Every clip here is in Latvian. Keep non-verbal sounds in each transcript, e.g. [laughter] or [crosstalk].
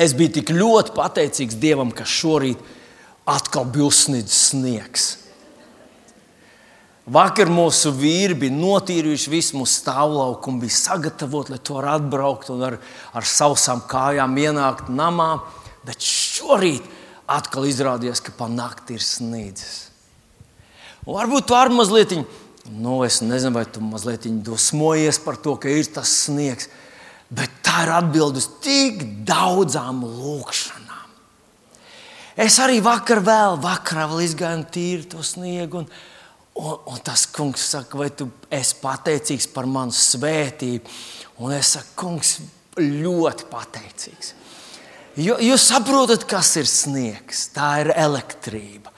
Es biju tik ļoti pateicīgs Dievam, ka šorīt atkal bija uzsnīdis sniegs. Vakar mūsu vīri bija notīrījuši visu mūsu stāvlauku un bija sagatavoti, lai to varētu atbraukt un ar, ar sausām kājām ienākt namā. Bet šorīt atkal izrādījās, ka pa nakti ir sniedzis. Un varbūt tu arī mazliet, nu, es nezinu, vai tu mazliet dosmojies par to, ka ir tas sniegs, bet tā ir atbilde uz tik daudzām lūkšanām. Es arī vakar vēl, vakarā vēl izgāju un tīru to sniegu. Un, un, un tas kungs saka, vai tu esi pateicīgs par manu svētību? Un es saku, kungs, ļoti pateicīgs. Jo, jūs saprotat, kas ir sniegs? Tā ir elektrība.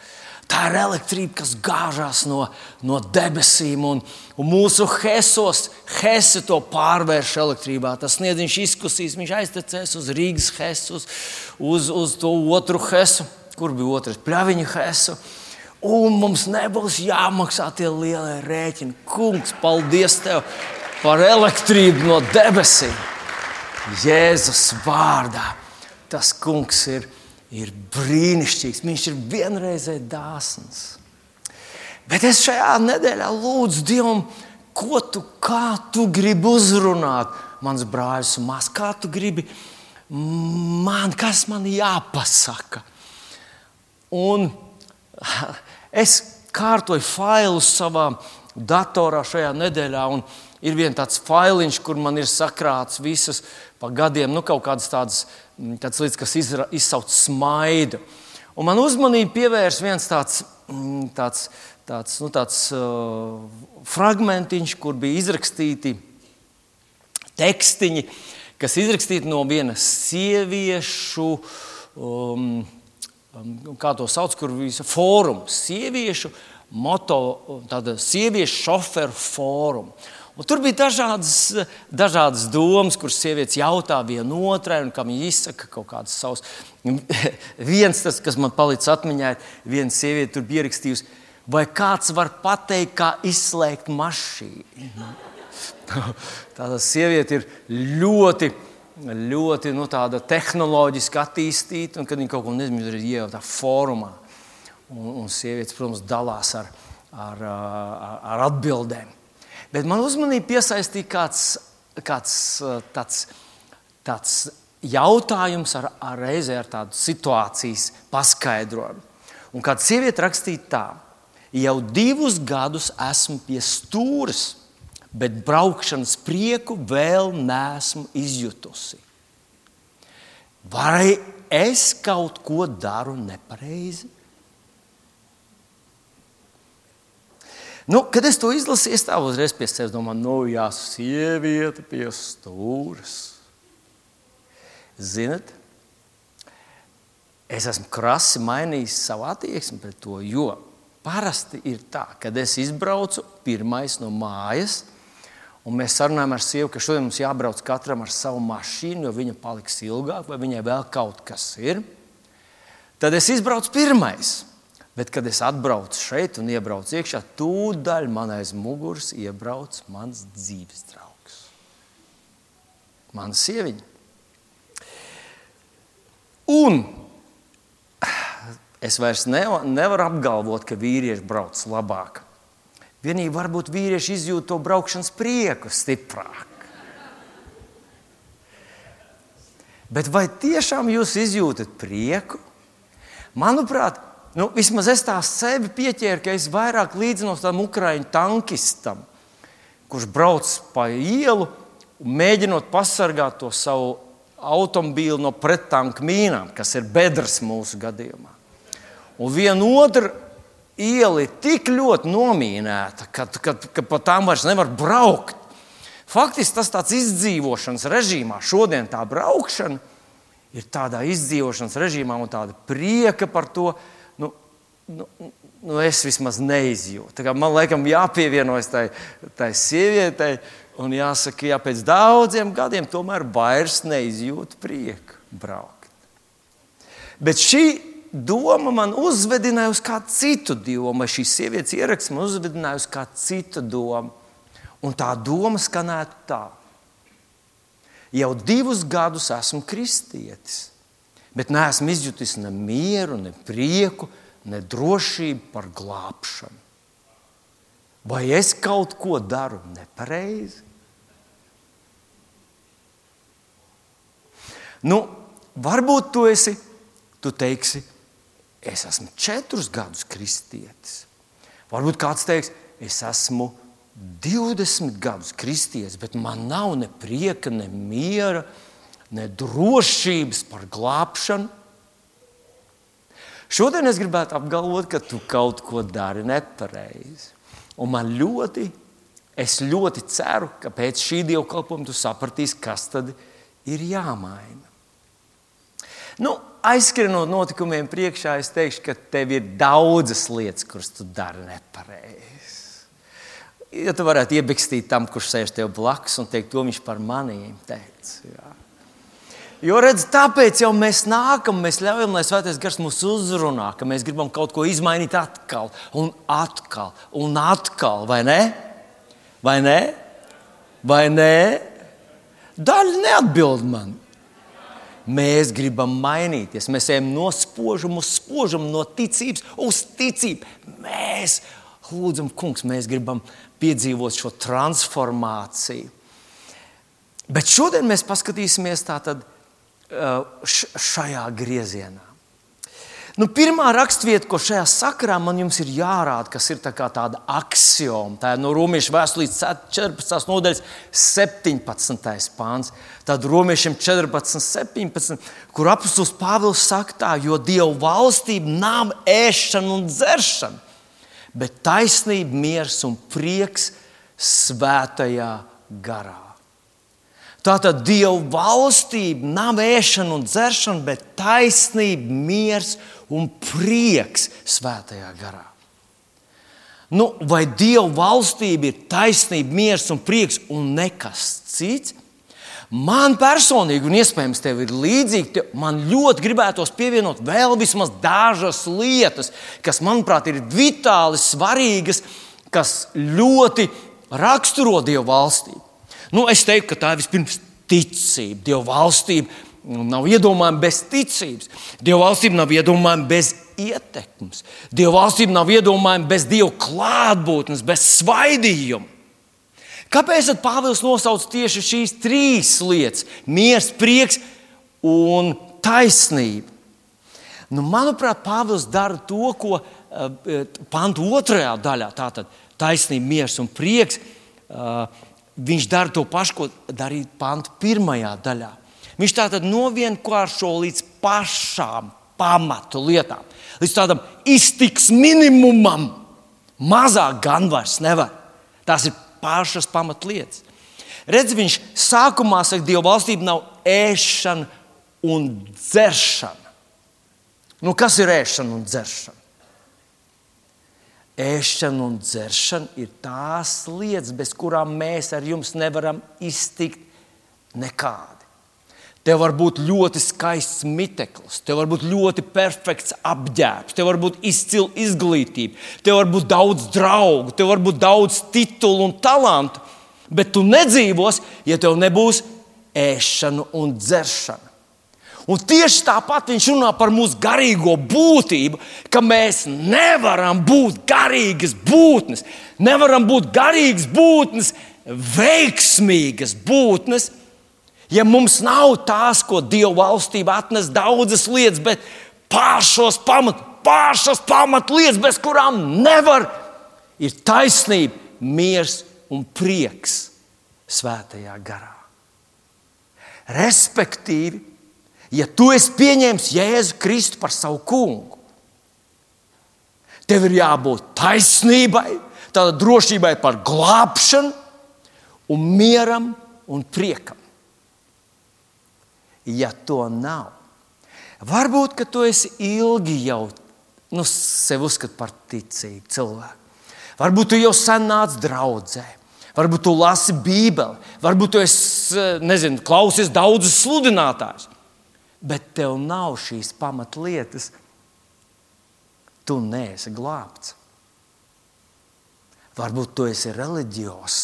Tā ir elektrība, kas gāžās no, no debesīm, un, un mūsu hesos, hese to pārvērš elektrībā. Tas sniedziņš izkusīs, viņš aiztecēs uz Rīgas hesu, uz, uz, uz to otru hesu, kur bija otrs pļaviņu hesu. Un mums nebūs jāmaksā tie lielie rēķini. Kungs, paldies tev par elektrību no debesīm. Jēzus vārdā tas kungs ir, ir brīnišķīgs. Viņš ir vienreizēji dāsns. Bet es šajā nedēļā lūdzu Dievam, ko tu, tu gribi uzrunāt, mans brālis un māsas, kā tu gribi man, kas man jāpasaka. Un [laughs] es kārtoju failus savā datorā šajā nedēļā. Ir viens tāds failiņš, kur man ir sakrāts visas pa gadiem, nu, kaut kādas tādas tāds lietas, kas izra, izsauc smaidu. Un man uzmanību pievērs viens tāds, mm, tāds, tāds, nu, tāds uh, fragmentiņš, kur bija izrakstīti tekstiņi, kas izrakstīti no vienas sieviešu, um, um kā to sauc, kur bija fórums, sieviešu moto, tāda sieviešu šoferu fórums. Un tur bija dažādas, dažādas domas, kuras sievietes jautā vienotrai, un kam viņi izsaka kaut kādas savas. [laughs] Viens, tas, kas man palicis atmiņā, ir viena sieviete, tur bija ierakstījusi, vai kāds var pateikt, kā izslēgt mašīnu. [laughs] Tāda sieviete ir ļoti, ļoti nu, tehnoloģiski attīstīta, un kad viņa kaut ko nezina, ir iejaukta fórumā. Un, un sievietes, protams, dalās ar, ar, ar, ar atbildēm. Bet man uzmanību piesaistīja kāds, kāds tāds, tāds jautājums ar, ar reizē ar tādu situācijas paskaidrojumu. Un kāda sieviete rakstīja tā, jau divus gadus esmu pie stūres, bet braukšanas prieku vēl neesmu izjutusi. Vai es kaut ko daru nepareizi? Nu, kad es to izlasīju, es tā uzreiz pie sevis domāju, nu, jā, sieviete pie stūres. Ziniet, es esmu krasi mainījis savu attieksmi pret to, jo parasti ir tā, kad es izbraucu pirmais no mājas. Un mēs sarunājam ar sievu, ka šodien mums jābrauc katram ar savu mašīnu, jo viņa paliks ilgāk, vai viņai vēl kaut kas ir. Tad es izbraucu pirmais. Bet, kad es atbraucu šeit un iebraucu iekšā, tūdaļ man aiz muguras iebrauc mans dzīves draugs. Mana sieviņa. Un es vairs nevaru, nevaru apgalvot, ka vīrieši brauc labāk. Vienīgi varbūt vīrieši izjūt to braukšanas prieku stiprāk. Bet vai tiešām jūs izjūtat prieku? Manuprāt, Nu, vismaz es tā sevi pieķēru, ka es vairāk līdzinos tam ukrāņu tankistam, kurš brauc pa ielu, mēģinot pasargāt to savu automobīlu no prettanku mīnām, kas ir bedres mūsu gadījumā. Un viena otra iela ir tik ļoti nomīnēta, ka, ka, ka pa tām vairs nevar braukt. Faktiski tas tāds izdzīvošanas režīmā, šodien tā braukšana ir tādā izdzīvošanas režīmā un tāda prieka par to, nu, nu es vismaz neizjūtu. Man liekas, jāpievienojas tai, tai sievietei, un jāsaka, ja pēc daudziem gadiem tomēr vairs neizjūtu prieku braukt. Bet šī doma man uzvedināja uz kādu citu domu. Šī sievietes ieraksts man uzvedināja uz kādu citu domu. Un tā doma skanētu tā. Jau divus gadus esmu kristietis, bet neesmu izjutis ne mieru, ne prieku, ne drošību par glābšanu. Vai es kaut ko daru nepareizi? Nu, varbūt tu esi, tu teiksi, es esmu četrus gadus kristietis. Varbūt kāds teiks, es esmu 20 gadus kristietis, bet man nav ne prieka, ne miera, ne drošības par glābšanu. Šodien es gribētu apgalvot, ka tu kaut ko dari nepareizi. Un man ļoti, es ļoti ceru, ka pēc šī dievkalpojuma tu sapratīsi, kas tad ir jāmaina. Nu, aizskrienot notikumiem priekšā, es teikšu, ka tev ir daudzas lietas, kuras tu dari nepareizi. Ja tu varētu iebikstīt tam, kurš sēž tev blakus un teikt, to viņš par maniem teica. Jā. Jo redz, tāpēc jau mēs nākam, mēs ļaujam, lai Svētais Gars mūs uzrunā, ka mēs gribam kaut ko izmainīt atkal un atkal un atkal, vai ne? Vai ne? Vai ne? Daļa neatbild man. Mēs gribam mainīties. Mēs ejam no spožuma uz spožumu, no ticības uz ticību. Mēs lūdzam, kungs, mēs gribam piedzīvot šo transformāciju. Bet šodien mēs paskatīsimies tātad šajā griezienā. Nu, pirmā raksturvieta, ko šajā sakarā man ir jārāda, kas ir tā tāda axioma, tā ir no Romas vēstures 14. nodaļas, 17. pāns. Tad Romiešiem 14, 17, kur apelsīns Pāvils saka, tā, jo Dieva valstība nav ēšana un dzeršana, bet taisnība, miers un prieks svētajā garā. Tātad Dieva valstība nav ēšana un dzeršana, bet taisnība, miers un prieks svētajā garā. Nu, vai Dieva valstība ir taisnība, miers un prieks un nekas cits? Man personīgi, un iespējams, tev ir līdzīgi, man ļoti gribētos pievienot vēl vismaz dažas lietas, kas, manuprāt, ir vitāli svarīgas, kas ļoti raksturo Dieva valstību. Nu, es teiktu, ka tā ir vispirms ticība. Dieva valstība nav iedomājama bez ticības. Dieva valstība nav iedomājama bez ietekmes. Dieva valstība nav iedomājama bez Dieva klātbūtnes, bez svaidījuma. Kāpēc Pāvils nosauc tieši šīs trīs lietas - miers, prieks un taisnība? Nu, manuprāt, Pāvils dara to, ko uh, pantu otrajā daļā, tātad taisnība, miers un prieks. Uh, viņš dara to pašu, ko darīja pantu pirmajā daļā. Viņš tātad novienkāršo līdz pašām pamatu lietām, līdz tādam iztiks minimumam. Mazāk gan vairs nevar. Tās ir pašas pamatlietas. Redz, viņš sākumā saka, ka Dieva valstība nav ēšana un dzeršana. Nu, kas ir ēšana un dzeršana? Ēšana un dzeršana ir tās lietas, bez kurām mēs ar jums nevaram iztikt nekādi. Tev var būt ļoti skaists miteklis, tev var būt ļoti perfekts apģērbs, tev var būt izcila izglītība, tev var būt daudz draugu, tev var būt daudz titulu un talantu, bet tu nedzīvosi, ja tev nebūs ēšana un dzeršana. Un tieši tāpat viņš runā par mūsu garīgo būtību, ka mēs nevaram būt garīgas būtnes, nevaram būt garīgas būtnes, veiksmīgas būtnes, ja mums nav tās, ko Dieva valstība atnes daudzas lietas, bet pašos pamat, pašas pamatlietas, bez kurām nevar, ir taisnība, miers un prieks svētajā garā. Respektīvi, ja tu esi pieņēmis Jēzu Kristu par savu kungu, tev ir jābūt taisnībai, tādai drošībai par glābšanu, un mieram un priekam. Ja to nav, varbūt tu esi ilgi jau nu, sevi uzskatījis par ticīgu cilvēku. Varbūt tu jau sen nāc draudzē. Varbūt tu lasi Bībeli, varbūt tu esi, nezinu, klausies daudzus sludinātājus bet tev nav šīs pamatlietas, tu neesi glābts. Varbūt tu esi reliģijos,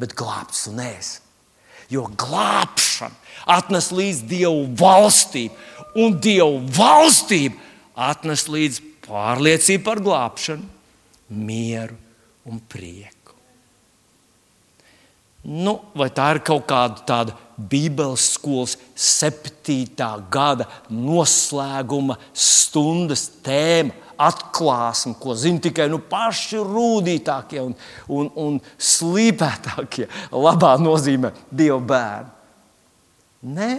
bet glābts tu neesi. Jo glābšana atnes līdz Dievu valstību un Dieva valstība atnes līdz pārliecību par glābšanu, mieru un prieku. Nu, vai tā ir kaut kāda tāda Bībeles skolas septītā gada noslēguma stundas tēma, atklāsme, ko zina tikai nu, paši rūtītākie un, un, un slīpētākie, labā nozīmē, Dieva bērni. Nē,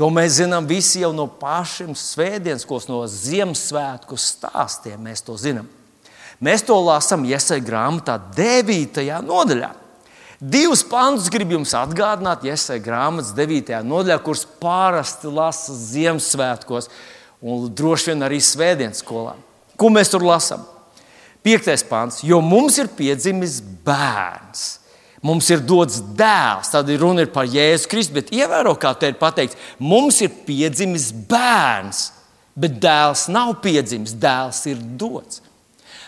to mēs zinām visi jau no pašiem svētdienas, no Ziemassvētku stāstiem. Mēs to zinām. Mēs to lasām Iesai grāmatā, 9. nodaļā. Divus pantus gribu jums atgādināt, Iesai grāmatas 9. nodaļā, kuras parasti lasa Ziemassvētkos un droši vien arī Svētdienas skolā. Ko mēs tur lasām? Piektais pants, jo mums ir piedzimis bērns. Mums ir dots dēls, tad ir runa ir par Jēzu Kristu, bet ievēro, kā te ir pateikts, mums ir piedzimis bērns, bet dēls nav piedzimis, dēls ir dots.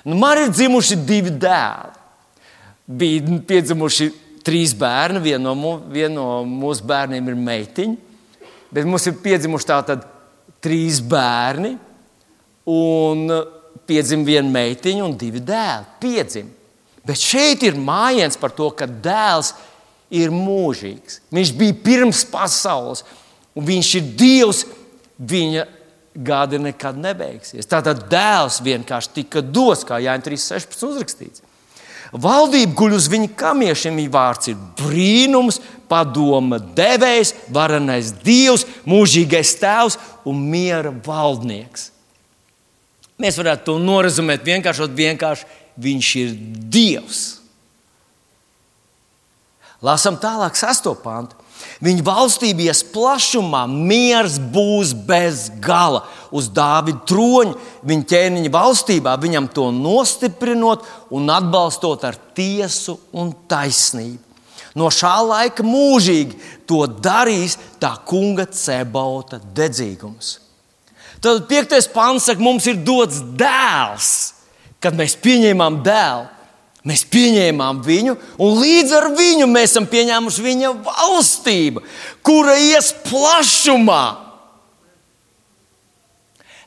Nu, man ir dzimuši divi dēli. Bija piedzimuši trīs bērni, viena no, vien no mūsu bērniem ir meitiņa. Bet mums ir piedzimuši tātad trīs bērni, un piedzima viena meitiņa un divi dēli. Piedzim. Bet šeit ir mājiens par to, ka dēls ir mūžīgs. Viņš bija pirms pasaules, un viņš ir Dievs. Viņa gada nekad nebeigsies. Tātad dēls vienkārši tika dots, kā Jānis 3.16 uzrakstīts. Valdība guļ uz viņa kamiešiem. Viņa vārds ir brīnums, padoma devējs, varenais dievs, mūžīgais tēvs un miera valdnieks. Mēs varētu to norazumēt vienkārši, vienkārši viņš ir dievs. Lasām tālāk, sesto pantu. Viņa valstība ies plašumā, miers būs bez gala. Uz Dāvida troņa, viņa ķēniņa valstībā, viņam to nostiprinot un atbalstot ar tiesu un taisnību. No šā laika mūžīgi to darīs tā kunga cebauta dedzīgums. Tad piektais pāns saka, mums ir dots dēls, kad mēs pieņēmām dēlu. Mēs pieņēmām viņu, un līdz ar viņu mēs esam pieņēmuši viņa valstību, kura ies plašumā.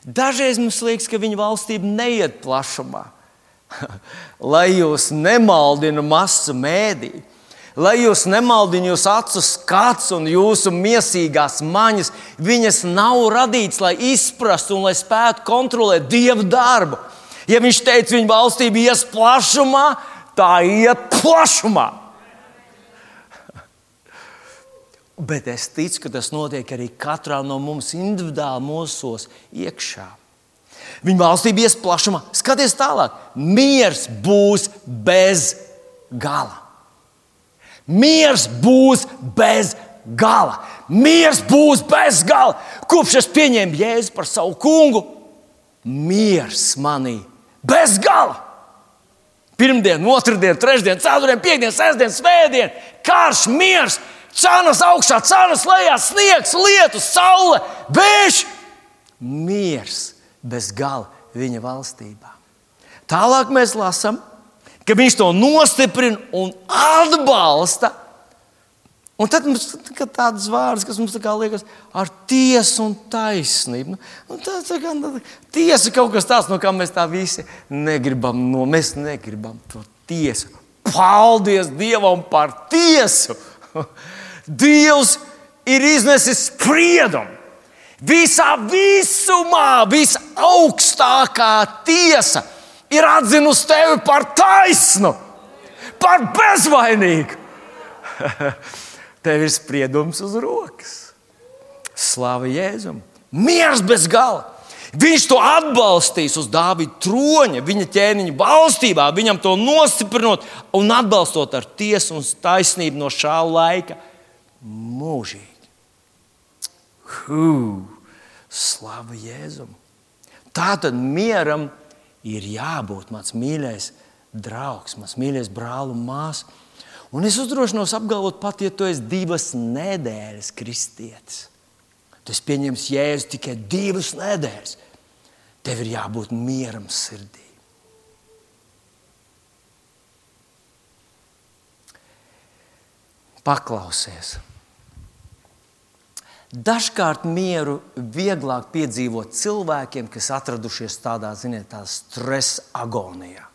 Dažreiz mums liekas, ka viņa valstība neiet plašumā. [laughs] Lai jūs nemaldina masu mēdī, lai jūs nemaldina jūsu acu skats un jūsu mīsīgās maņas, viņas nav radītas, lai izprastu un lai spētu kontrolēt dievu darbu. Ja viņš teica, viņa valstība ies plašumā, tā iet plašumā. Bet es ticu, ka tas notiek arī katrā no mums individuāli mūsos iekšā. Viņa valstība ies plašumā. Skaties tālāk. Miers būs bez gala. Miers būs bez gala. Miers būs bez gala. Kopš es pieņēmu Jēzu par savu kungu, miers manī bez gala. Pirmdiena, otrdiena, trešdiena, ceturtdiena, piekdiena, sestdiena, svētdiena, karš, miers, cenas augšā, cenas lejā, sniegs, lietus, saule, vējš. Miers bez gala viņa valstībā. Tālāk mēs lasām, ka viņš to nostiprina un atbalsta Un tad mums ir tādas vārdas, kas mums tā liekas ar tiesu un taisnību. Un tā, tā kā, tiesa kaut kas tāds, no kā mēs tā visi negribam. No, mēs negribam to tiesu. Paldies Dievam par tiesu! [laughs] Dievs ir iznesis spriedumu. Visā visumā, visaugstākā tiesa ir atzinusi tevi par taisnu, par bezvainīgu. [laughs] Tev ir spriedums uz rokas. Slāva Jēzum! Miers bez gala! Viņš to atbalstīs uz Dāvida troņa, viņa ķēniņa valstībā, viņam to nostiprinot un atbalstot ar tiesu un taisnību no šā laika mūžīgi. Hū, slava Jēzum! Tā tad mieram ir jābūt mans mīļais draugs, mans mīļais brāl un māsas. Un es uzdrošinos apgalvot, pat ja tu esi divas nedēļas kristietis, tu esi pieņēmis jēzu tikai divas nedēļas, tev ir jābūt mieram sirdī. Paklausies! Dažkārt mieru vieglāk piedzīvot cilvēkiem, kas atradušies tādā, ziniet, tā stresa agonijā.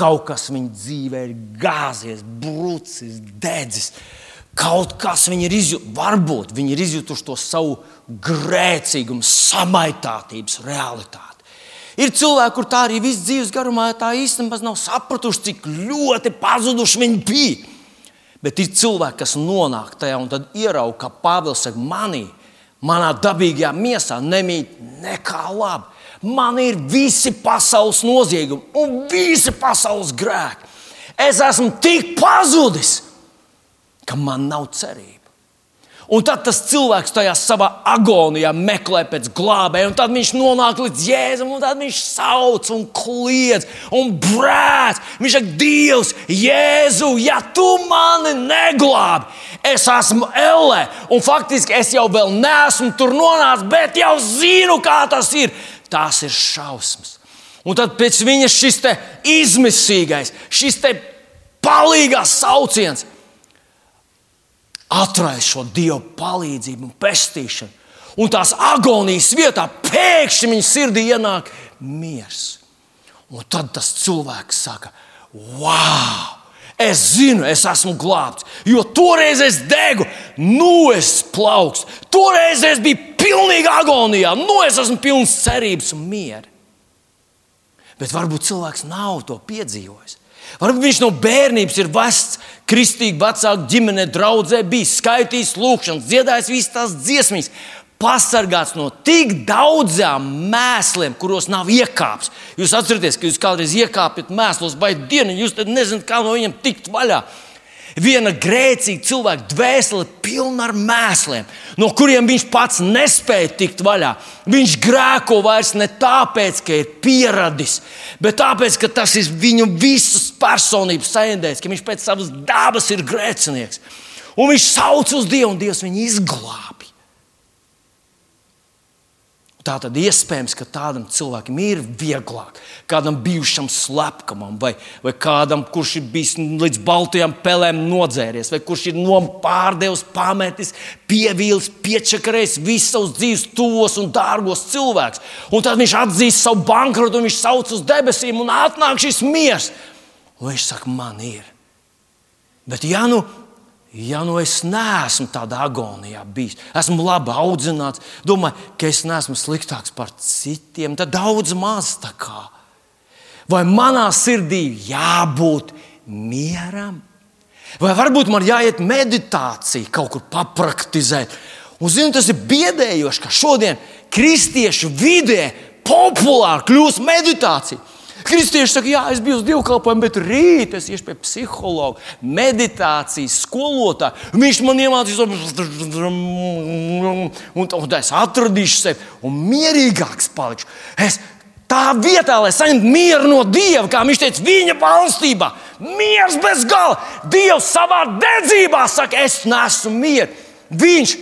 Kaut kas viņu dzīvē ir gāzies, brucis, dedzis. Kaut kas viņi ir izjutuši, varbūt viņi ir izjutuši to savu grēcīgumu, samaitātības realitāti. Ir cilvēki, kur tā arī visu dzīves garumā tā īstenībā nav sapratuši, cik ļoti pazuduši viņi bija. Bet ir cilvēki, kas nonāk tajā un tad ierauga, ka Pāvils saka, manī, manā dabīgajā miesā nemīt nekā laba. Man ir visi pasaules noziegumi un visi pasaules grēki. Es esmu tik pazudis, ka man nav cerība. Un tad tas cilvēks tajā savā agonijā meklē pēc glābēja, un tad viņš nonāk līdz jēzum, un tad viņš sauc un kliedz un brēc. Viņš saka, Dievs, Jēzu, ja tu mani neglābi, es esmu ellē, un faktiski es jau vēl neesmu tur nonācis, bet jau zinu, kā tas ir. Tās ir šausmas. Un tad pēc viņa šis izmisīgais, šis palīgās sauciens atraist šo dievu palīdzību un pestīšanu. Un tās agonijas vietā pēkšņi viņa sirdī ienāk miers. Un tad tas cilvēks saka, wow! Es zinu, es esmu glābts, jo toreiz es degu, nu es plaukstu. Toreiz es biju pilnīgi agonijā, nu es esmu pilns cerības un miera. Bet varbūt cilvēks nav to piedzīvojis. Varbūt viņš no bērnības ir vests kristīgi vecāku ģimene, draudzē, bijis skaitījis lūgšanas, dziedājis visas tās dziesmas, pasargāts no tik daudzām mēsliem, kuros nav iekāpts. Jūs atcerieties, ka jūs kādreiz iekāpjat mēslos, vai dienu, jūs nezināt, kā no viņiem tikt vaļā. Viena grēcīga cilvēka dvēsele pilna ar mēsliem, no kuriem viņš pats nespēja tikt vaļā. Viņš grēko vairs ne tāpēc, ka ir pieradis, bet tāpēc, ka tas ir viņu visas personības saindēts, ka viņš pēc savas dabas ir grēcinieks. Un viņš sauc uz Dievu, un Dievs viņu izglāb. Tā tad iespējams, ka tādam cilvēkam ir vieglāk, kādam bijušam slepkavam, vai, vai kādam, kurš ir bijis līdz baltajām pelēm nodzēries, vai kurš ir pārdevis, pametis, pievīlis, piečakarējis visus savus dzīves tuvos un dārgos cilvēkus. Un tad viņš atzīst savu bankrotu, un viņš sauc uz debesīm, un atnāk šis miers. Un viņš saka, man ir. Bet, ja nu Ja nu es neesmu tādā agonijā bijis, esmu labi audzināts, domāju, ka es neesmu sliktāks par citiem, tad daudz maz tā kā. Vai manā sirdī jābūt mieram? Vai varbūt man jāiet meditācija, kaut kur papraktizēt? Un, zinu, tas ir biedējoši, ka šodien kristiešu vidē populāri kļūst meditācija. Kristieši saka, jā, es biju uz dievkalpojumu, bet rīt es iešu pie psihologa, meditācijas skolotāja. Viņš man iemācīs, un, un es atradīšu sevi un mierīgāks palikšu. Es tā vietā, lai saņemtu mieru no Dieva, kā viņš teica, viņa valstībā, miers bez gala. Dievs savā dedzībā saka, es nesu mieru. Viņš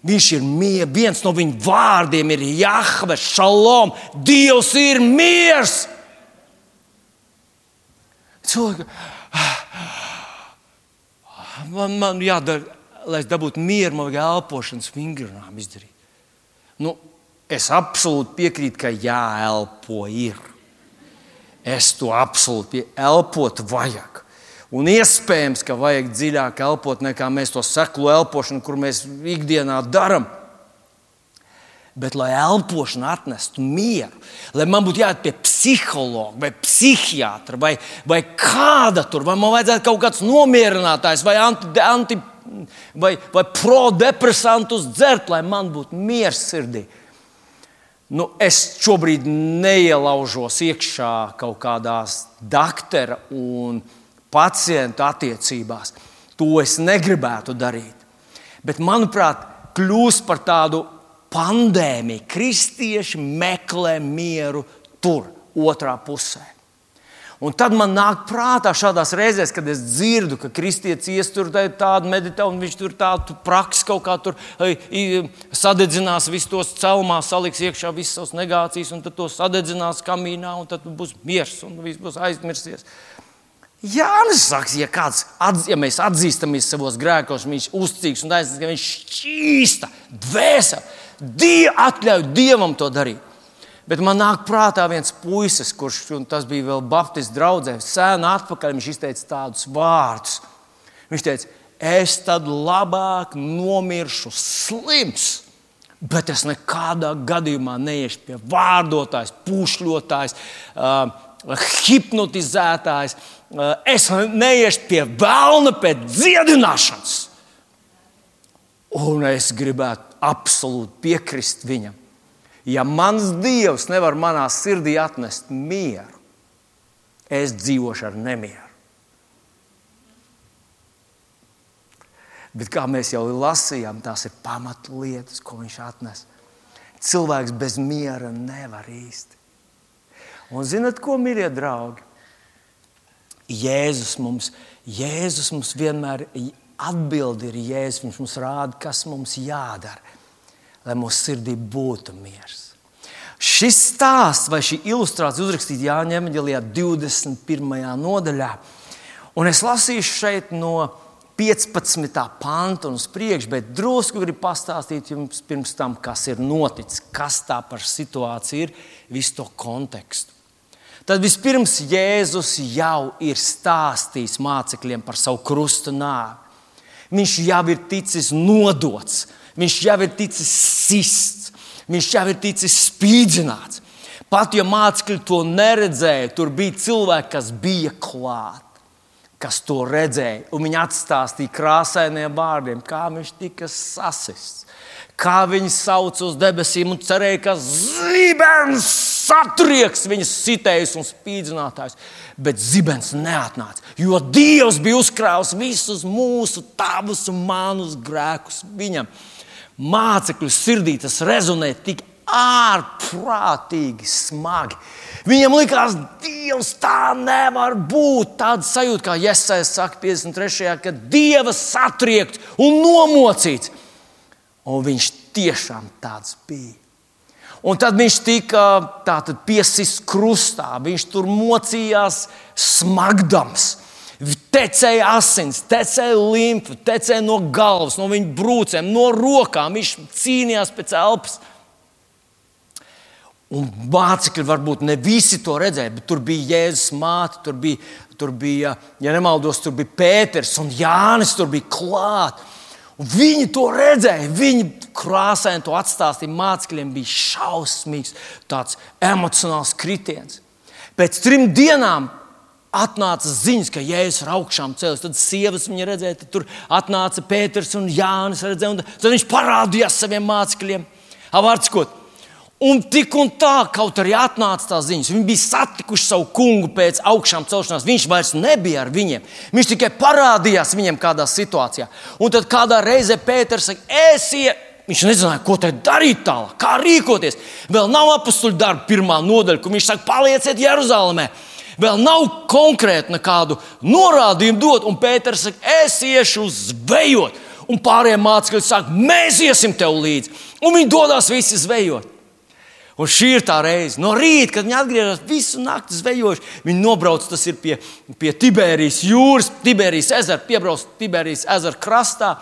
Viņš ir mieru, viens no viņa vārdiem ir Jahve, Šalom. Dievs ir miers! Cilvēki, man, man jādara, lai es dabūtu mieru, man vajag elpošanas vingrinām izdarīt. Nu, es absolūti piekrītu, ka jāelpo ir. Es to absolūti elpot vajag. Un iespējams, ka vajag dziļāk elpot nekā mēs to seklu elpošanu, kur mēs ikdienā darām bet lai elpošana atnestu mieru, lai man būtu jāiet pie psihologa vai psihiatra vai, vai kāda tur, vai man vajadzētu kaut kāds nomierinātājs vai, anti, anti, vai, vai prodepresantus dzert, lai man būtu miers sirdī. Nu, es šobrīd neielaužos iekšā kaut kādās doktora un pacienta attiecībās. To es negribētu darīt. Bet, manuprāt, kļūst par tādu pandēmija, kristieši meklē mieru tur, otrā pusē. Un tad man nāk prātā šādās reizēs, kad es dzirdu, ka kristietis iestur tādu meditāciju, un viņš tur tādu praksi kaut kā tur sadedzinās, visus tos celmā, saliks iekšā visas savas negācijas, un tad to sadedzinās kamīnā, un tad būs miers, un viss būs aizmirsies. Jānis saka, ja, kāds, atz, ja mēs atzīstamies savos grēkos, viņš ir uzticīgs un taisnīgs, ka viņš šķīsta dvēseli. Die, atļauj Dievam to darīt. Bet man nāk prātā viens puisis, kurš tas bija vēl Baptistu draugā, sēna atpakaļ. Viņš izteica tādus vārdus. Viņš teica, es tad labāk nomiršu slims, bet es nekādā gadījumā neiešu pie vārdotājs, pušļotājs, uh, hipnotizētājs. Uh, es neiešu pie vēlna pēc dziedināšanas. Un es gribētu absolūti piekrist viņam. Ja mans dievs nevar manā sirdī atnest mieru, es dzīvošu ar nemieru. Bet kā mēs jau lasījām, tās ir pamatlietas, ko viņš atnes. Cilvēks bez miera nevar īsti. Un zinat, ko, mīļie draugi? Jēzus mums, Jēzus mums vienmēr atbild ir Jēzus. Viņš mums rāda, kas mums jādara, lai mūsu sirdī būtu miers. Šis stāsts vai šī ilustrācija uzrakstīta Jāņa Evanģelijā 21. nodaļā. Un es lasīšu šeit no 15. panta un uz priekšu, bet drusku gribu pastāstīt jums pirms tam, kas ir noticis, kas tā par situāciju ir, visu to kontekstu. Tad vispirms Jēzus jau ir stāstījis mācekļiem par savu krustu nāvi. Viņš jau ir ticis nodots, viņš jau ir ticis sists, viņš jau ir ticis spīdzināts. Pat ja mācekļi to neredzēja, tur bija cilvēki, kas bija klāt kas to redzēja, viņi atstāstīja krāsainiem vārdiem, kā viņš tika sasists, kā viņi sauc uz debesīm un cerēja, ka zibens satrieks viņas sitējus un spīdzinātājus. Bet zibens neatnāca, jo Dievs bija uzkrājis visus mūsu, tavus un manus grēkus viņam. Mācekļu sirdī tas rezonē tik ārprātīgi smagi. Viņam likās, Dievs, tā nevar būt. Tāda sajūta, kā Jēzus saka, 53. ka Dieva satriekts un nomocīts. Un viņš tiešām tāds bija. Un tad viņš tika piesists krustā, viņš tur mocījās smagdams. Tecēja asins, tecēja limfa, tecēja no galvas, no viņa brūcēm, no rokām. Viņš cīnījās pēc elpas. Un mācekļi varbūt ne visi to redzēja, bet tur bija Jēzus māte, tur bija, tur bija ja nemaldos, tur bija Pēters un Jānis, tur bija klāt. Un viņi to redzēja, viņi krāsaini to atstāstīja. Mācekļiem bija šausmīgs, tāds emocionāls kritiens. Pēc trim dienām atnāca ziņas, ka Jēzus ir augšām cēlies. Tad sievas viņa redzēja, tad tur atnāca Pēters un Jānis. Redzēja, un tad viņš parādījās saviem mācekļiem. Vārds, ko Un tik un tā, kaut arī atnāca tās ziņas, viņi bija satikuši savu kungu pēc augšām celšanās. Viņš vairs nebija ar viņiem. Viņš tikai parādījās viņiem kādā situācijā. Un tad kādā reizē Pēters saka, esiet! Viņš nezināja, ko darīt tālāk, kā rīkoties. Vēl nav apakstuļu darba pirmā nodaļa, kur viņš saka, palieciet Jeruzalemē. Vēl nav konkrēti nekādu norādījumu dot, un Pēters saka, es iešu zvejot. Un pārējie mācekļi saka, mēs iesim tev līdzi. Un viņi dodas visi zvejot. Un šī ir tā reize. No rīta, kad viņi atgriežas visu nakti zvejojuši, viņi nobrauc pie, pie Tiberijas jūras, Tiberijas ezera, piebrauc Tiberijas ezera krastā.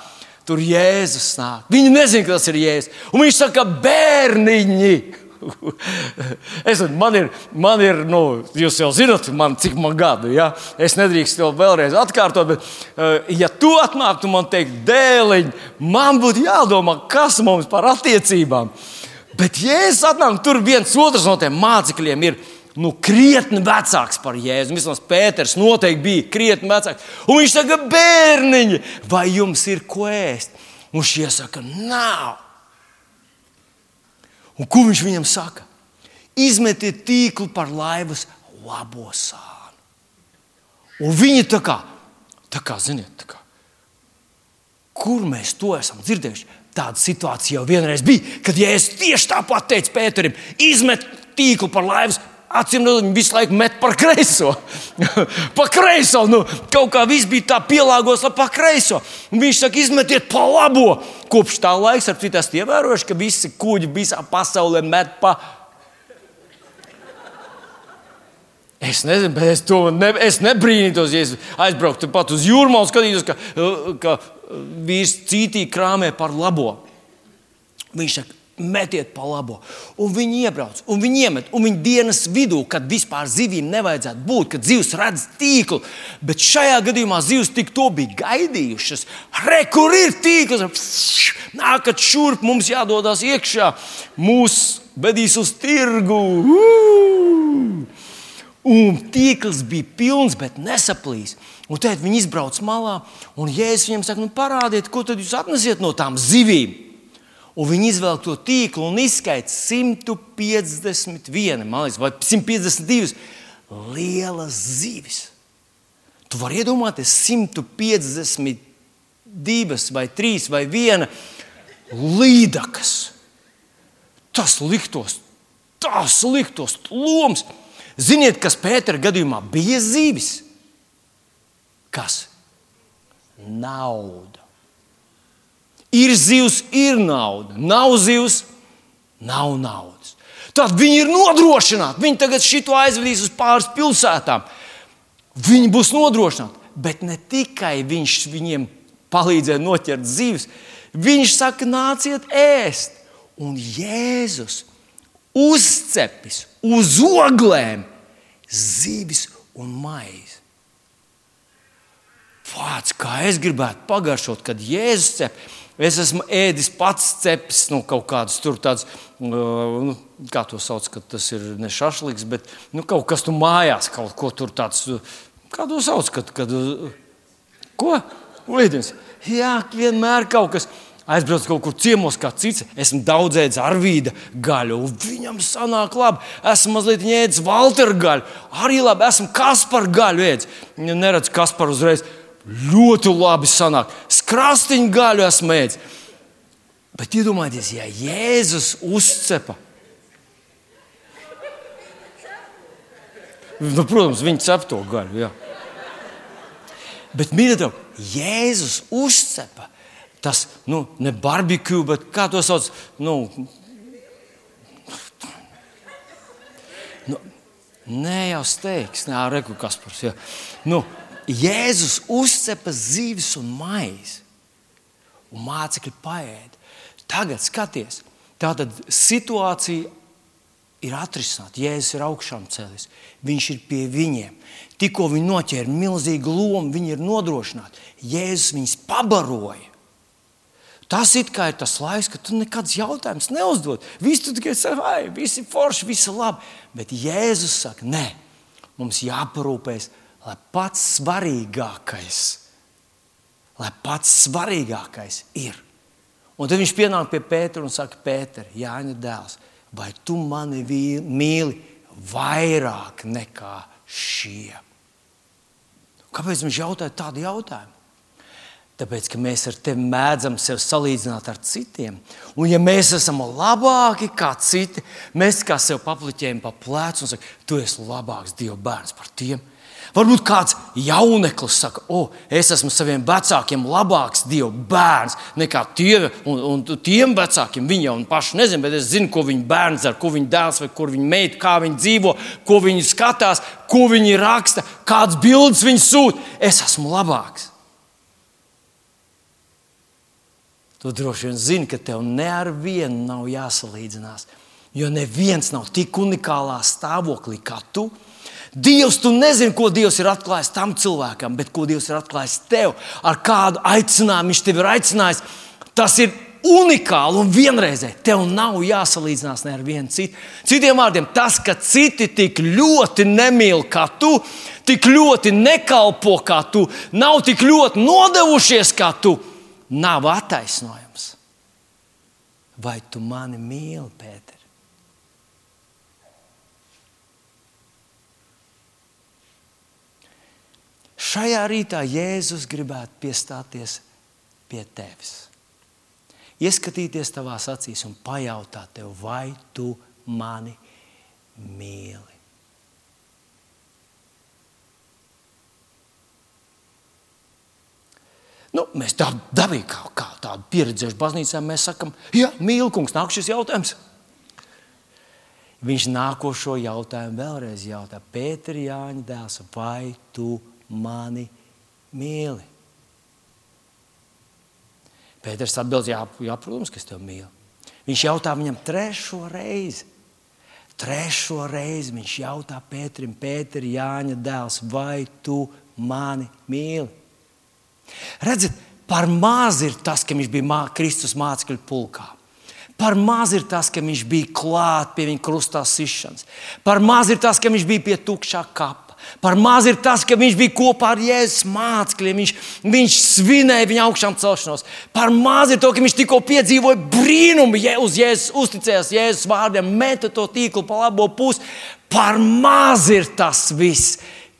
Tur Jēzus nāk. Viņi nezina, kas tas ir Jēzus. Un viņš saka, bērniņi! [laughs] es, man ir, man ir nu, jūs jau zināt, man, cik man gadu. Ja? Es nedrīkstu to vēlreiz atkārtot, bet, uh, ja tu atnāktu man teikt, dēliņ, man būtu jādomā, kas mums par attiecībām ir. Bet Jēzus atnāk, tur viens otrs no tiem mācekļiem ir nu, krietni vecāks par Jēzu. Vismaz Pēters noteikti bija krietni vecāks. Un viņš saka, bērniņi, vai jums ir ko ēst? Un šie saka, nav. Un ko viņš viņam saka? Izmetiet tīklu par laivas labo sānu. Un viņi tā kā, tā kā ziniet, tā kā, kur mēs to esam dzirdējuši? Tāda situācija jau vienreiz bija, kad Jēzus tieši tāpat teica Pēterim, izmet tīklu par laivas. Acīm redzot, viņi visu laiku met par kreiso. [laughs] pa kreiso. Nu, kaut kā viss bija tā pielāgots, lai pa kreiso. Un viņš saka, izmetiet pa labo. Kopš tā laika ar citu esmu ievērojuši, ka visi kuģi visā pasaulē met pa. Es nezinu, bet es to ne, es nebrīnītos, ja es aizbrauktu pat uz jūrmā un skatītos, ka, ka vīrs cītī krāmē par labo. Viņš saka, metiet pa labo. Un viņi iebrauc, un viņi iemet, un viņi dienas vidū, kad vispār zivīm nevajadzētu būt, kad zivs redz tīklu. Bet šajā gadījumā zivs tik to bija gaidījušas. Re, kur ir tīkls? Nākat šurp, mums jādodas iekšā, mūs vedīs uz tirgu. Uu! Un tīkls bija pilns, bet nesaplīs. Un tad viņi izbrauc malā, un Jēzus viņiem saka, nu, parādiet, ko tad jūs atnesiet no tām zivīm. Un viņi izvelk to tīklu un izskaidro 151, liekas, vai 152 lielas zivis. Tu vari iedomāties 152 vai 3 vai 1 līdakas. Tas liktos, tas liktos loms. Ziniet, kas Pētera gadījumā bija zivis? Kas? Nauda. Ir zivs, ir nauda. Nav zivs, nav naudas. Tad viņi ir nodrošināti. Viņi tagad šito aizvedīs uz pāris pilsētām. Viņi būs nodrošināti. Bet ne tikai viņš viņiem palīdzēja noķert zivis, viņš saka, nāciet ēst. Un Jēzus uzcepis uz oglēm zivis un maizi. Vārds, kā es gribētu pagaršot, kad Jēzus cep. Es esmu ēdis pats cepis nu, kaut kādas tur tādas, nu, kā to sauc, ka tas ir ne šašliks, bet nu, kaut kas tur mājās, kaut ko tur tāds, kā to sauc, kad, kad ko? Līdens. Jā, vienmēr kaut kas. Aizbrauc kaut kur ciemos, kā cits. Esmu daudz ēdis ar vīdu gaļu, un viņam sanāk labi. Esmu mazliet ēdis Walter gaļu, arī labi. Esmu Kaspar gaļu ēdis. Neredz Kaspar uzreiz. Ļoti labi sanāk. Skrastiņu gaļu esmu ēdis. Bet iedomājieties, ja Jēzus uzcepa. Nu, protams, viņi cep to gaļu. Jā. Bet, mīļie Jēzus uzcepa tas nu, ne barbekju, bet kā to sauc? Nu, nu, nē, jau steigs, nē, reku Kaspars. Ja. Nu, Jēzus uzcepa zīves un maizi, un mācekļi paēda. Tagad skaties, tāda situācija ir atrisināta. Jēzus ir augšām cēlies, viņš ir pie viņiem. Tikko viņi noķēra milzīgu lomu, viņi ir nodrošināti. Jēzus viņus pabaroja. Tas ir tas laiks, kad tu nekādas jautājumas neuzdod. Visi tu tikai saki, vai viss ir forši, viss ir labi. Bet Jēzus saka, nē, mums jāparūpēs, lai pats svarīgākais, lai pats svarīgākais ir. Un tad viņš pienāk pie Pētera un saka, Pēter, Jāņa dēls, vai tu mani mīli vairāk nekā šie? Kāpēc viņš jautāja tādu jautājumu? Tāpēc, ka mēs ar tevi mēdzam sevi salīdzināt ar citiem. Un, ja mēs esam labāki kā citi, mēs kā sev papliķējam pa plecu un sakām, tu esi labāks Dieva bērns par tiem. Varbūt kāds jauneklis saka, o, oh, es esmu saviem vecākiem labāks Dieva bērns nekā tie, un, un tiem vecākiem. Viņi jau paši nezina, bet es zinu, ko viņa bērns dara, ko viņa dēls vai kur viņa meita, kā viņa dzīvo, ko viņa skatās, ko viņa raksta, kādas bildes viņa sūta. Es esmu labāks. Tu droši vien zini, ka tev ne ar vienu nav jāsalīdzinās. Jo neviens nav tik unikālā stāvoklī kā tu. Dievs, tu nezini, ko Dievs ir atklājis tam cilvēkam, bet ko Dievs ir atklājis tev, ar kādu aicinājumu Viņš tev ir aicinājis. Tas ir unikāli un vienreizēji. Tev nav jāsalīdzinās ne ar vienu citu. Citiem vārdiem, tas, ka citi tik ļoti nemīl kā tu, tik ļoti nekalpo kā tu, nav tik ļoti nodevušies kā tu nav attaisnojums. Vai tu mani mīli, Pēter? Šajā rītā Jēzus gribētu piestāties pie tevis. Ieskatīties tavās acīs un pajautāt tev, vai tu mani mīli. Nu, mēs tā dabīgi kā, kā tādu pieredzējuši baznīcā, mēs sakām, jā, mīlkungs, nāk šis jautājums. Viņš nākošo jautājumu vēlreiz jautā: Pēter, Jāņa dēls, vai tu mani mīli? Pēters atbild, jā, jā, protams, ka es tevi mīlu. Viņš jautā viņam trešo reizi. Trešo reizi viņš jautā Pēterim, Pēter, Jāņa dēls, vai tu mani mīli? Redziet, par maz ir tas, ka viņš bija Kristus mācekļu pulkā. Par maz ir tas, ka viņš bija klāt pie viņa krustā sišanas. Par maz ir tas, ka viņš bija pie tukšā kapa. Par maz ir tas, ka viņš bija kopā ar Jēzus mācekļiem, viņš, viņš svinēja viņa augšām celšanos. Par maz ir to, ka viņš tikko piedzīvoja brīnumu, ja uz Jēzus uzticējās Jēzus vārdiem, meta to tīklu pa labo pusi. Par maz ir tas viss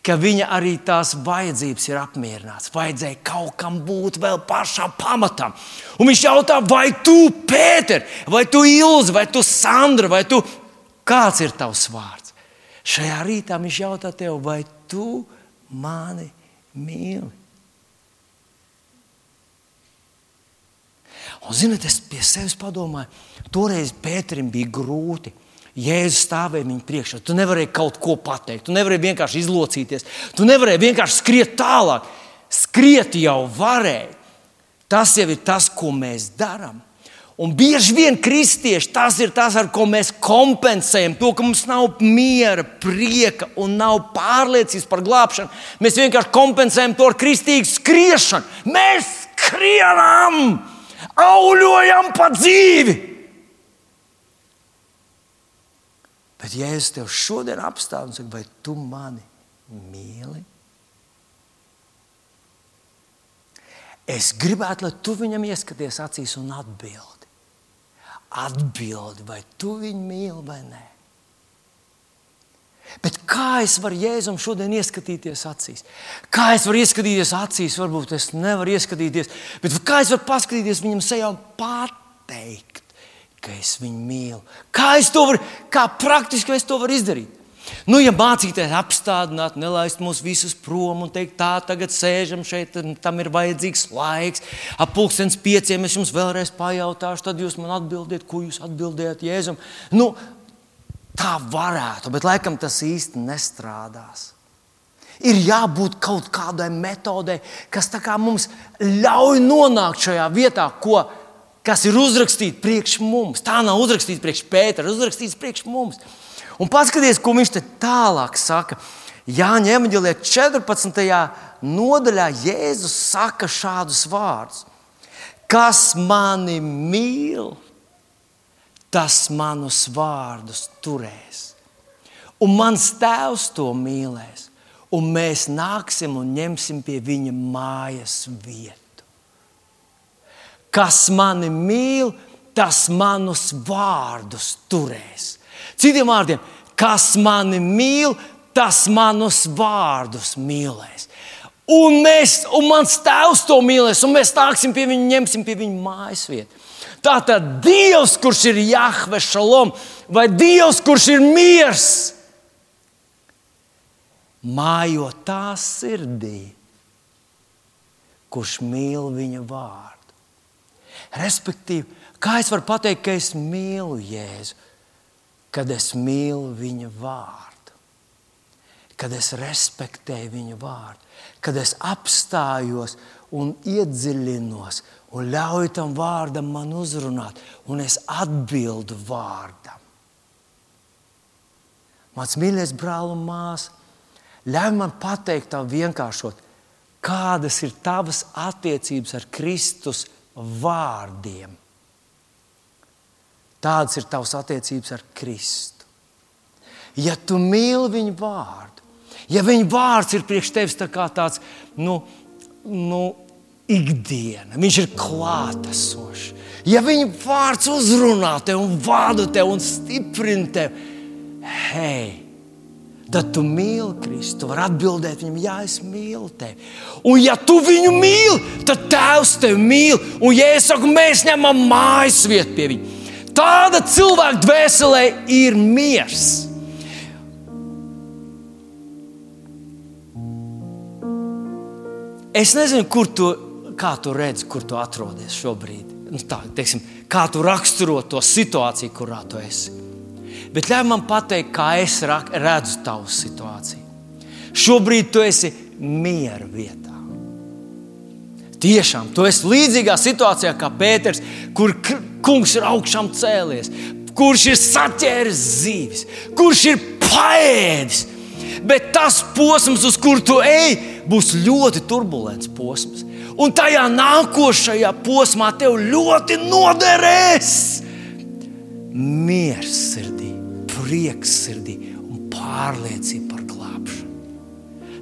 ka viņa arī tās vajadzības ir apmierināts. Vajadzēja kaut kam būt vēl pašam pamatam. Un viņš jautā, vai tu, Pēter, vai tu Ilzi, vai tu Sandra, vai tu kāds ir tavs vārds? Šajā rītā viņš jautā tev, vai tu mani mīli? Un, ziniet, es pie sevis padomāju, toreiz Pēterim bija grūti. Jēzus stāvēja viņa priekšā. Tu nevarēji kaut ko pateikt, tu nevarēji vienkārši izlocīties, tu nevarēji vienkārši skriet tālāk. Skriet jau varēja. Tas jau ir tas, ko mēs darām. Un bieži vien kristieši tas ir tas, ar ko mēs kompensējam to, ka mums nav miera, prieka un nav pārliecības par glābšanu. Mēs vienkārši kompensējam to ar kristīgu skriešanu. Mēs skrienam, auļojam pa dzīvi. Bet, es tev šodien apstāju un saku, vai tu mani mīli? Es gribētu, lai tu viņam ieskaties acīs un atbildi. Atbildi, vai tu viņu mīli vai nē. Bet kā es varu Jēzum šodien ieskatīties acīs? Kā es varu ieskatīties acīs? Varbūt es nevaru ieskatīties, bet kā es varu paskatīties viņam sejā un pateikt? Ka es viņu mīlu. Kā es to varu, kā praktiski es to varu izdarīt? Nu, ja mācīties apstādināt, nelaist mūs visus prom un teikt, tā tagad sēžam šeit, tam ir vajadzīgs laiks. Ap pulkstenes pieciem es jums vēlreiz pajautāšu, tad jūs man atbildiet, ko jūs atbildējat Jēzum. Nu, tā varētu, bet laikam tas īsti nestrādās. Ir jābūt kaut kādai metodei, kas mums ļauj nonākt šajā vietā, ko kas ir uzrakstīts priekš mums. Tā nav uzrakstīts priekš Pētera, uzrakstīts priekš mums. Un paskatieties, ko viņš te tālāk saka. Jāņa Evanģelijā 14. nodaļā Jēzus saka šādus vārdus: Kas mani mīl, tas manus vārdus turēs. Un mans tēvs to mīlēs, un mēs nāksim un ņemsim pie viņa mājas vietu. Kas mani mīl, tas manus vārdus turēs. Citiem vārdiem, kas mani mīl, tas manus vārdus mīlēs. Un, mēs, un mans tēvs to mīlēs, un mēs nāksim pie viņa, ņemsim pie viņa mājas vietu. Tā tad Dievs, kurš ir Jahve Šalom, vai Dievs, kurš ir miers, mājo tā sirdī, kurš mīl viņa vārdu. Respektīvi, kā es varu pateikt, ka es mīlu Jēzu, kad es mīlu viņa vārdu, kad es respektēju viņa vārdu, kad es apstājos un iedziļinos un ļauju tam vārdam man uzrunāt, un es atbildu vārdam. Mans mīļais brāl un māsa, ļauj man pateikt, tā vienkāršot, kādas ir tavas attiecības ar Kristus vārdiem. Tādas ir tavas attiecības ar Kristu. Ja tu mīli viņu vārdu, ja viņa vārds ir priekš tevis tā tāds, nu, nu, ikdiena, viņš ir klātesošs. Ja viņa vārds uzrunā tevi un vada tevi un stiprina tevi, hei! Tad tu mīli Kristu. Tu vari atbildēt viņam, jā, es mīlu tevi. Un, ja tu viņu mīli, tad Tēvs tevi mīl. Un, ja es saku, mēs ņemam mājas vietu pie viņa, tāda cilvēka dvēselē ir miers. Es nezinu, kur tu, tu redzi, kur tu atrodies šobrīd. Nu, tā, teiksim, kā tu raksturo to situāciju, kurā tu esi. Bet ļauj man pateikt, kā es redzu tavu situāciju. Šobrīd tu esi miera vietā. Tiešām, tu esi līdzīgā situācijā kā Pēters, kur kungs ir augšām cēlies, kurš ir saķēris zīves, kurš ir paēdis. Bet tas posms, uz kuru tu ej, būs ļoti turbulents posms. Un tajā nākošajā posmā tev ļoti noderēs miers sirdī, prieks sirdī un pārliecība par glābšanu.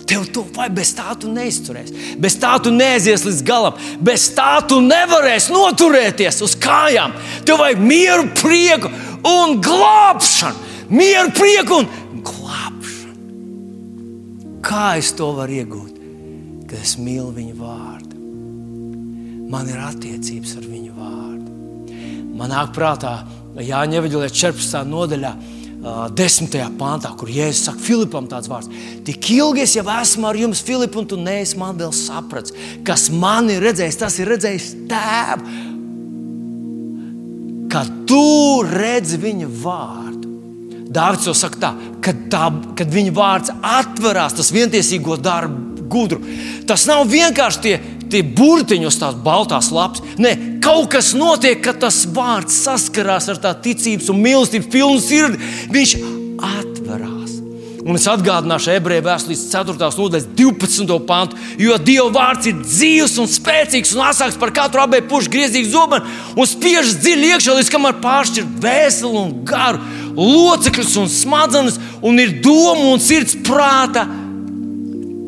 Tev to vai bez tā tu neizturēsi, bez tā tu neaizies līdz galam, bez tā tu nevarēsi noturēties uz kājām. Tev vajag mieru, prieku un glābšanu. Mieru, prieku un glābšanu. Kā es to varu iegūt? Kad es mīlu viņu vārdu, man ir attiecības ar viņu vārdu. Man nāk prātā Jāņa Evanģelē 14. nodaļā. Desmitajā pāntā, kur Jēzus saka, Filipam tāds vārds, tik ilgi es jau esmu ar jums, Filip, un tu neesi man vēl sapratis, kas man ir redzējis, tas ir redzējis tēvu. Kad tu redzi viņa vārdu, Dārvids to saka tā, kad, tā, kad viņa vārds atverās, tas vientiesīgo darbu gudru. Tas nav vienkārši tie tie burtiņi uz tās baltās lapas. Nē, kaut kas notiek, kad tas vārds saskarās ar tā ticības un mīlestības pilnu sirdi. Viņš atverās. Un es atgādināšu ebreju vēstures 4. nodaļas 12. pantu, jo Dieva vārds ir dzīves un spēcīgs un asāks par katru abēju pušu griezīgu zobenu un spiež dziļi iekšā, līdz kamēr pāršķir vēseli un garu, locekļus un smadzenes, un ir doma un sirds prāta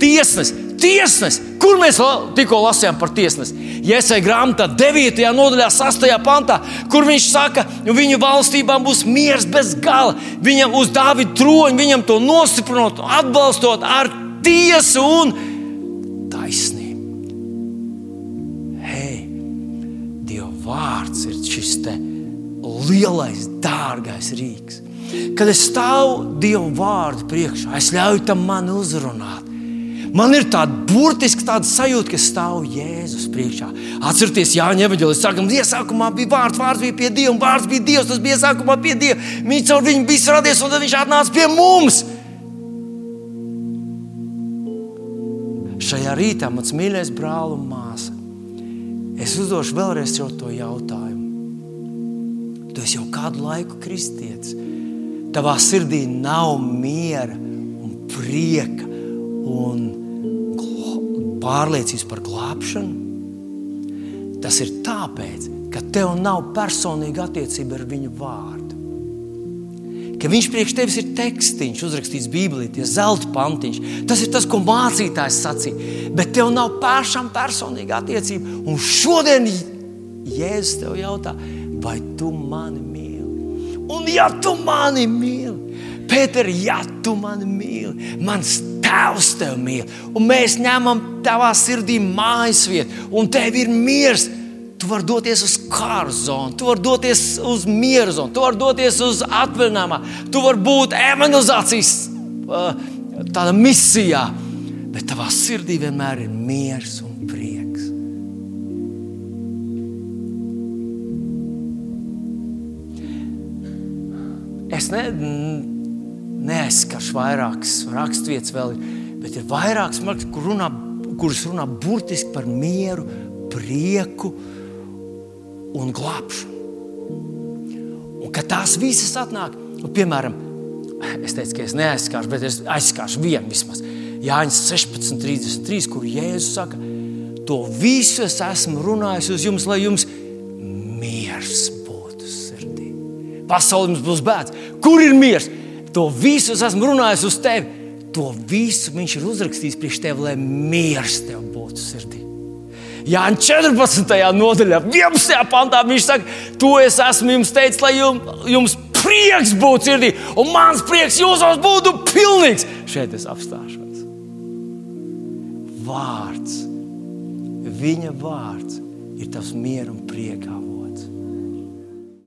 tiesnesis tiesnesis. Kur mēs tikko lasījām par tiesnesi? Iesai grāmatā, 9. nodaļā, 6. pantā, kur viņš saka, ka viņu valstībām būs miers bez gala. Viņam uz Dāvida troņa, viņam to nostiprinot, atbalstot ar tiesu un taisnību. Hei, Dieva vārds ir šis lielais, dārgais rīks. Kad es stāvu Dieva vārdu priekšā, es ļauju tam man uzrunāt. Man ir tāda burtiski tāda sajūta, ka stāv Jēzus priekšā. Atcerieties, Jānis Evanģēlis saka, ka iesākumā bija vārds, vārds bija pie Dieva, un vārds bija Dievs, tas bija iesākumā pie Dieva. Viņš caur viņu bija radies, un tad viņš atnāca pie mums. Šajā rītā, mans mīļais brāl un māsa, es uzdošu vēlreiz to jautājumu. Tu esi jau kādu laiku kristietis. Tavā sirdī nav miera un prieka un pārliecības par glābšanu. Tas ir tāpēc, ka tev nav personīga attiecība ar viņu vārdu. Ka viņš priekš tevis ir tekstiņš, uzrakstīts Bībelī, tie zelta pantiņš. Tas ir tas, ko mācītājs sacīja. Bet tev nav pašam personīga attiecība. Un šodien Jēzus tev jautā, vai tu mani mīli? Un ja tu mani mīli, Pēter, ja tu mani mīli, mans Tēvs tevi mīl, un mēs ņemam tavā sirdī mājas vietu, un tev ir miers. Tu vari doties uz kāru zonu, tu vari doties uz mieru zonu, tu vari doties uz atvaļinājumā, tu vari būt evangelizācijas uh, misijā, bet tavā sirdī vienmēr ir miers un prieks. Es nezinu neaizskaršu vairākas raksturvietas, vēl, bet ir vairākas, kur runā, kuras runā burtiski par mieru, prieku un glābšanu. Un kad tās visas atnāk, nu, piemēram, es teicu, ka es neaizskāršu, bet es aizskāršu vienu vismaz. Jānis 16, 33, kur Jēzus saka, to visu es esmu runājis uz jums, lai jums miers būtu sirdī. Pasaulē mums būs bēdas. Kur ir miers? To visu es esmu runājis uz tevi. To visu viņš ir uzrakstījis priekš tevis, lai miers tev būtu sirdī. Jā, 14. nodaļā, 11. pantā viņš saka, to es esmu jums teicis, lai jums, jums prieks būtu sirdī, un mans prieks jūsos būtu pilnīgs. Šeit es apstāšos. Vārds, viņa vārds ir tas miera un prieka avots.